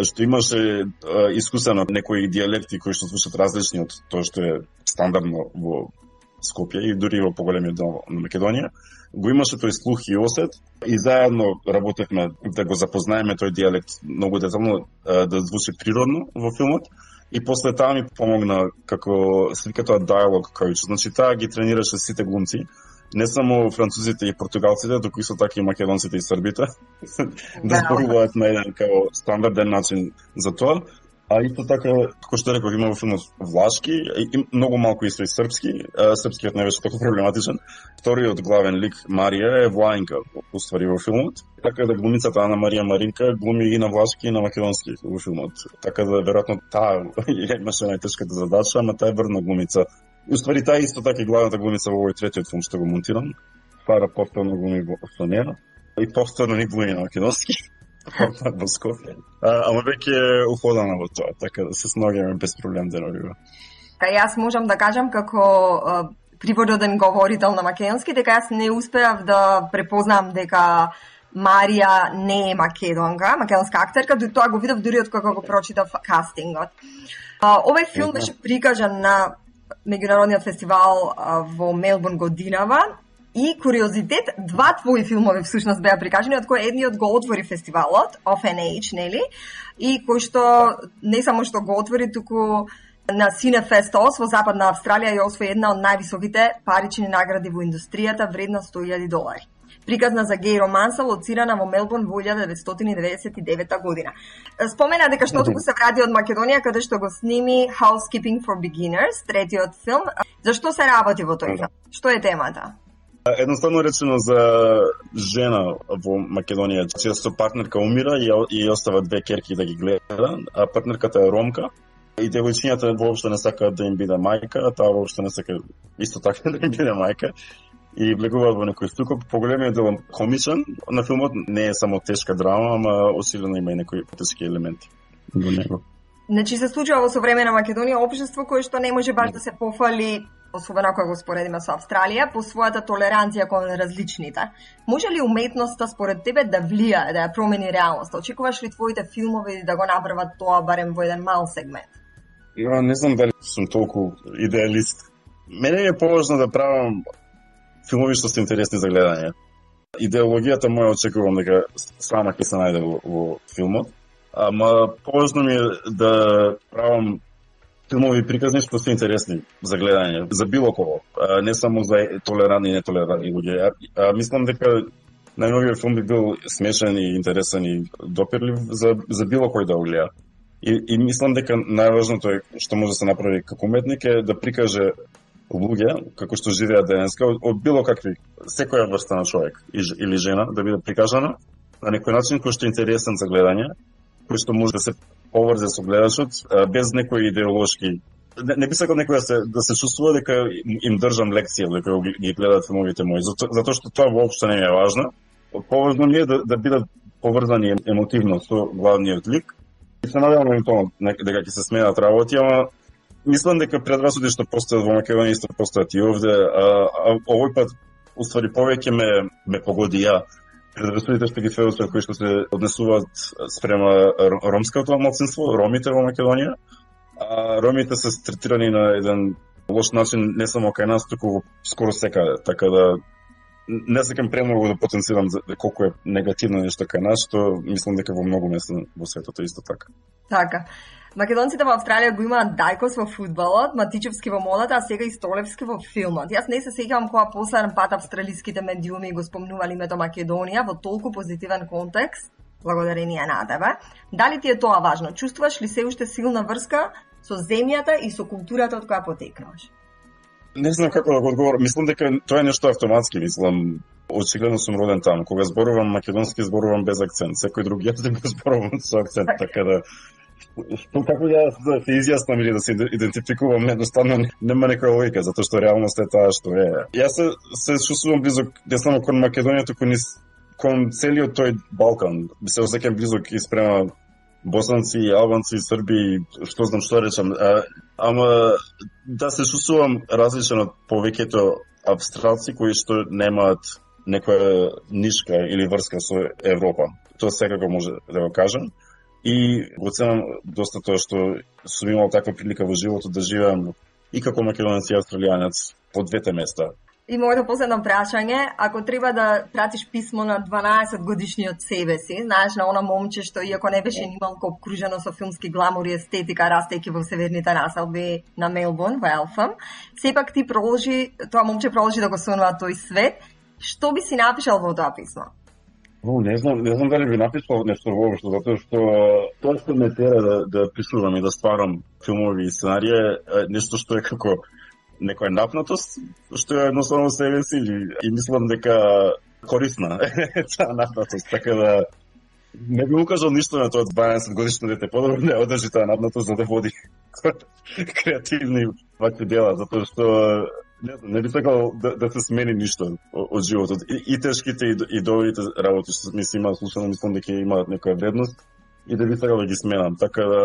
што имаше искусено некои диалекти кои што слушат различни од тоа што е стандардно во Скопје и дури во поголемиот дел на Македонија, го имаше тој слух и осет и заедно работевме да го запознаеме тој диалект многу детално да звучи природно во филмот. И после таа ми помогна како се вика тоа диалог коуч, значи таа ги тренираше сите глумци не само французите и португалците, туку исто така и македонците и србите, да. зборуваат на еден као стандарден начин за тоа. А исто така, како што реков, има во филмот влашки, и многу малку исто и српски. Српскиот не беше толку проблематичен. Вториот главен лик Марија е Влаенка, уствари во филмот. Така да глумицата Ана Марија Маринка глуми и на влашки и на македонски во филмот. Така да веројатно таа имаше најтешката задача, ама таа е врна глумица. Уствари таа исто така и главната глумица во овој третиот филм што го монтирам. Фара повторно глуми во со неа и повторно ни глуми на македонски. Пак во Скопје. Ама веќе е уходана во тоа, така да се сногаме без проблем деновива. Кај јас можам да кажам како привододен говорител на македонски, дека јас не успеав да препознам дека Марија не е македонка, македонска актерка, до тоа го видов дури од кога го прочитав кастингот. Овој филм беше прикажан на меѓународниот фестивал во Мелбурн годинава И куриозитет, два твои филмови всушност беа прикажани, од кои едниот го отвори фестивалот, Age, нели? И кој што не само што го отвори, туку на Cinefest Ос во Западна Австралија ја освои една од највисоките парични награди во индустријата, вредна 100.000 долари. Приказна за геј романса лоцирана во Мелбурн во 1999 година. Спомена дека што туку се вради од Македонија каде што го сними Housekeeping for Beginners, третиот филм. Зашто се работи во тој филм? Што е темата? Едноставно речено за жена во Македонија, често партнерка умира и, и остава две керки да ги гледа, а партнерката е ромка. И девојчињата воопшто не сакаат да им биде мајка, а таа воопшто не сака исто така да им биде мајка. И влегуваат во некој стукоп. Поголемиот дел комичен на филмот не е само тешка драма, ама осилено има и некои тешки елементи во него. Значи се случува во современа Македонија општество кое што не може баш да се пофали особено ако го споредиме со Австралија, по својата толеранција кон различните. Може ли уметноста според тебе да влија, да ја промени реалноста? Очекуваш ли твоите филмови да го направат тоа барем во еден мал сегмент? Ја не знам дали сум толку идеалист. Мене е поважно да правам филмови што се интересни за гледање. Идеологијата моја очекувам дека сама ќе се најде во, во филмот, ама поважно ми е да правам филмови приказни што се интересни за гледање, за било кого, не само за толерантни и нетолерантни луѓе. А, мислам дека најновиот филм би бил смешен и интересен и допирлив за, за било кој да гледа. И, и мислам дека најважното е што може да се направи како уметник е да прикаже луѓе како што живеат денеска од, од било какви секоја врста на човек или жена да биде прикажана на некој начин кој што е интересен за гледање, кој што може да се поврзе да со гледачот без некои идеолошки не, не би сакал некој да се да се чувствува дека им држам лекција дека ги гледаат филмовите мои зато, затоа што тоа воопшто не ми е важно. Поважно ми е да, да бидат поврзани емотивно со главниот лик. И се надевам на тоа дека ќе се сменат работи, ама мислам дека предрасуди што постојат во Македонија исто постојат и овде, а, а овој пат уствари повеќе ме ме погоди ја предрассудите што ги сведоцат кои што се однесуваат спрема ромското малцинство, ромите во Македонија. А ромите се третирани на еден лош начин не само кај нас, туку во скоро секаде. Така да не сакам премногу да потенцирам за колку е негативно нешто кај нас, што мислам дека во многу места во светот е исто така. Така. Македонците во Австралија го имаат Дајкос во фудбалот, Матичевски во модата, а сега и Столевски во филмот. Јас не се сеќавам кога последен пат австралиските медиуми го спомнували името Македонија во толку позитивен контекст, благодарение на тебе. Дали ти е тоа важно? Чувствуваш ли се уште силна врска со земјата и со културата од која потекнуваш? Не знам како да го одговорам. Мислам дека тоа е нешто автоматски, мислам. Очигледно сум роден таму. Кога зборувам македонски, зборувам без акцент. Секој друг јазик да го зборувам со акцент, така да што како ја да, да се изјаснам или да се идентификувам, едноставно нема некоја логика, затоа што реалност е таа што е. Јас се, се чувствувам близок не само кон Македонија, туку ни кон целиот тој Балкан. Се осеќам близок и спрема босанци, албанци, срби, што знам што речам. А, ама да се чувствувам различен од повеќето абстракци кои што немаат некоја нишка или врска со Европа. Тоа секако може да го кажам и го ценам доста тоа што сум имал таква прилика во животот да живеам и како македонец и австралијанец по двете места. И моето последно прашање, ако треба да пратиш писмо на 12 годишниот себе си, знаеш на она момче што иако не беше нималку обкружено со филмски гламур и естетика, растејќи во северните населби на Мелбурн, во Елфам, сепак ти проложи, тоа момче проложи да го сонува тој свет, што би си напишал во тоа писмо? О, не знам, не знам дали би написал нешто воопшто, затоа што тоа што ме тера да, да пишувам и да стварам филмови и сценарија е нешто што е како некоја напнатост, што е едноставно себе си и мислам дека корисна таа напнатост, така да не би укажал ништо на тоа 12 годишно дете, подобро не одржи таа напнатост за да води креативни вакви дела, затоа што Не, не би сакал да, да се смени ништо од животот. И, и тешките и, и добрите работи што ми се имаат слушано, мислам дека имаат некоја вредност и да би сакал да ги сменам. Така да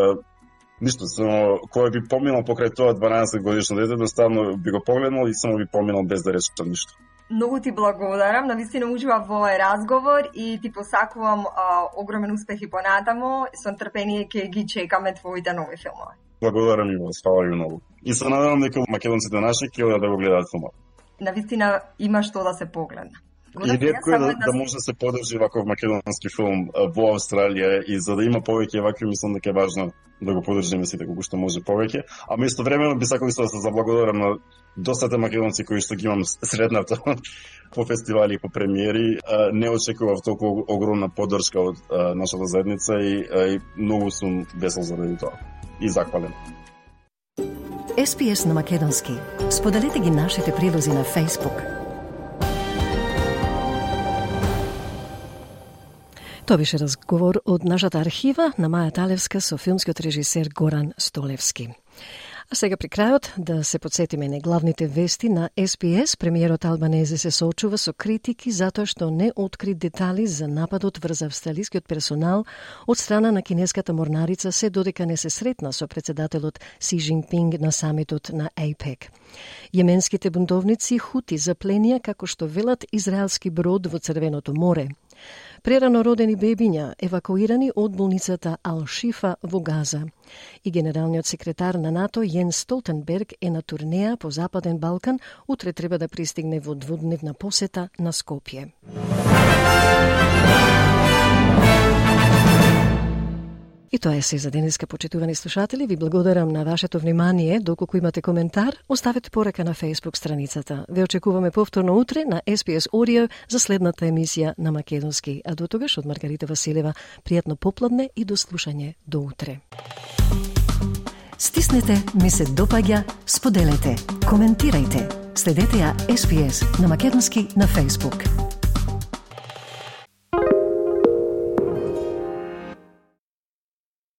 ништо, само кој би поминал покрај тоа 12 годишно дете, да наставно би го погледнал и само би поминал без да речам ништо. Многу ти благодарам, на вистина уживав во овој разговор и ти посакувам а, огромен успех и понатамо. Со трпение ќе ги чекаме твоите нови филмови. Благодарам и вас, фала ви многу. И се надевам дека македонците наши ќе да го гледаат филмот. На вистина има што да се погледне. И ретко е да, да може да се подржи ваков македонски филм во Австралија и за да има повеќе вакви мислам дека е важно да го подржиме сите колку што може повеќе. А место времено би сакал исто да се заблагодарам на достата македонци кои што ги имам средната по фестивали и по премиери. Не очекував толку огромна поддршка од нашата заедница и, и многу сум весел заради тоа. И захвален. SPS на Македонски. Споделете ги нашите прилози на Facebook. Тоа беше разговор од нашата архива на Маја Талевска со филмскиот режисер Горан Столевски. А сега при крајот да се подсетиме на главните вести на СПС. Премиерот Албанези се соочува со критики затоа што не откри детали за нападот врз австралискиот персонал од страна на кинеската морнарица се додека не се сретна со председателот Си Жинпинг на самитот на АПЕК. Јеменските бунтовници хути запленија како што велат израелски брод во Црвеното море. Прерано родени бебиња евакуирани од болницата Ал-Шифа во Газа. И генералниот секретар на НАТО Јен Столтенберг е на турнеја по Западен Балкан, утре треба да пристигне во двудневна посета на Скопје. И тоа е се за денеска, почитувани слушатели. Ви благодарам на вашето внимание. Доколку имате коментар, оставете порака на Facebook страницата. Ве очекуваме повторно утре на SPS Audio за следната емисија на Македонски. А до тогаш од Маргарита Василева, пријатно попладне и до слушање до утре. Стиснете, ми се допаѓа, споделете, коментирајте. Следете ја SPS на Македонски на Facebook.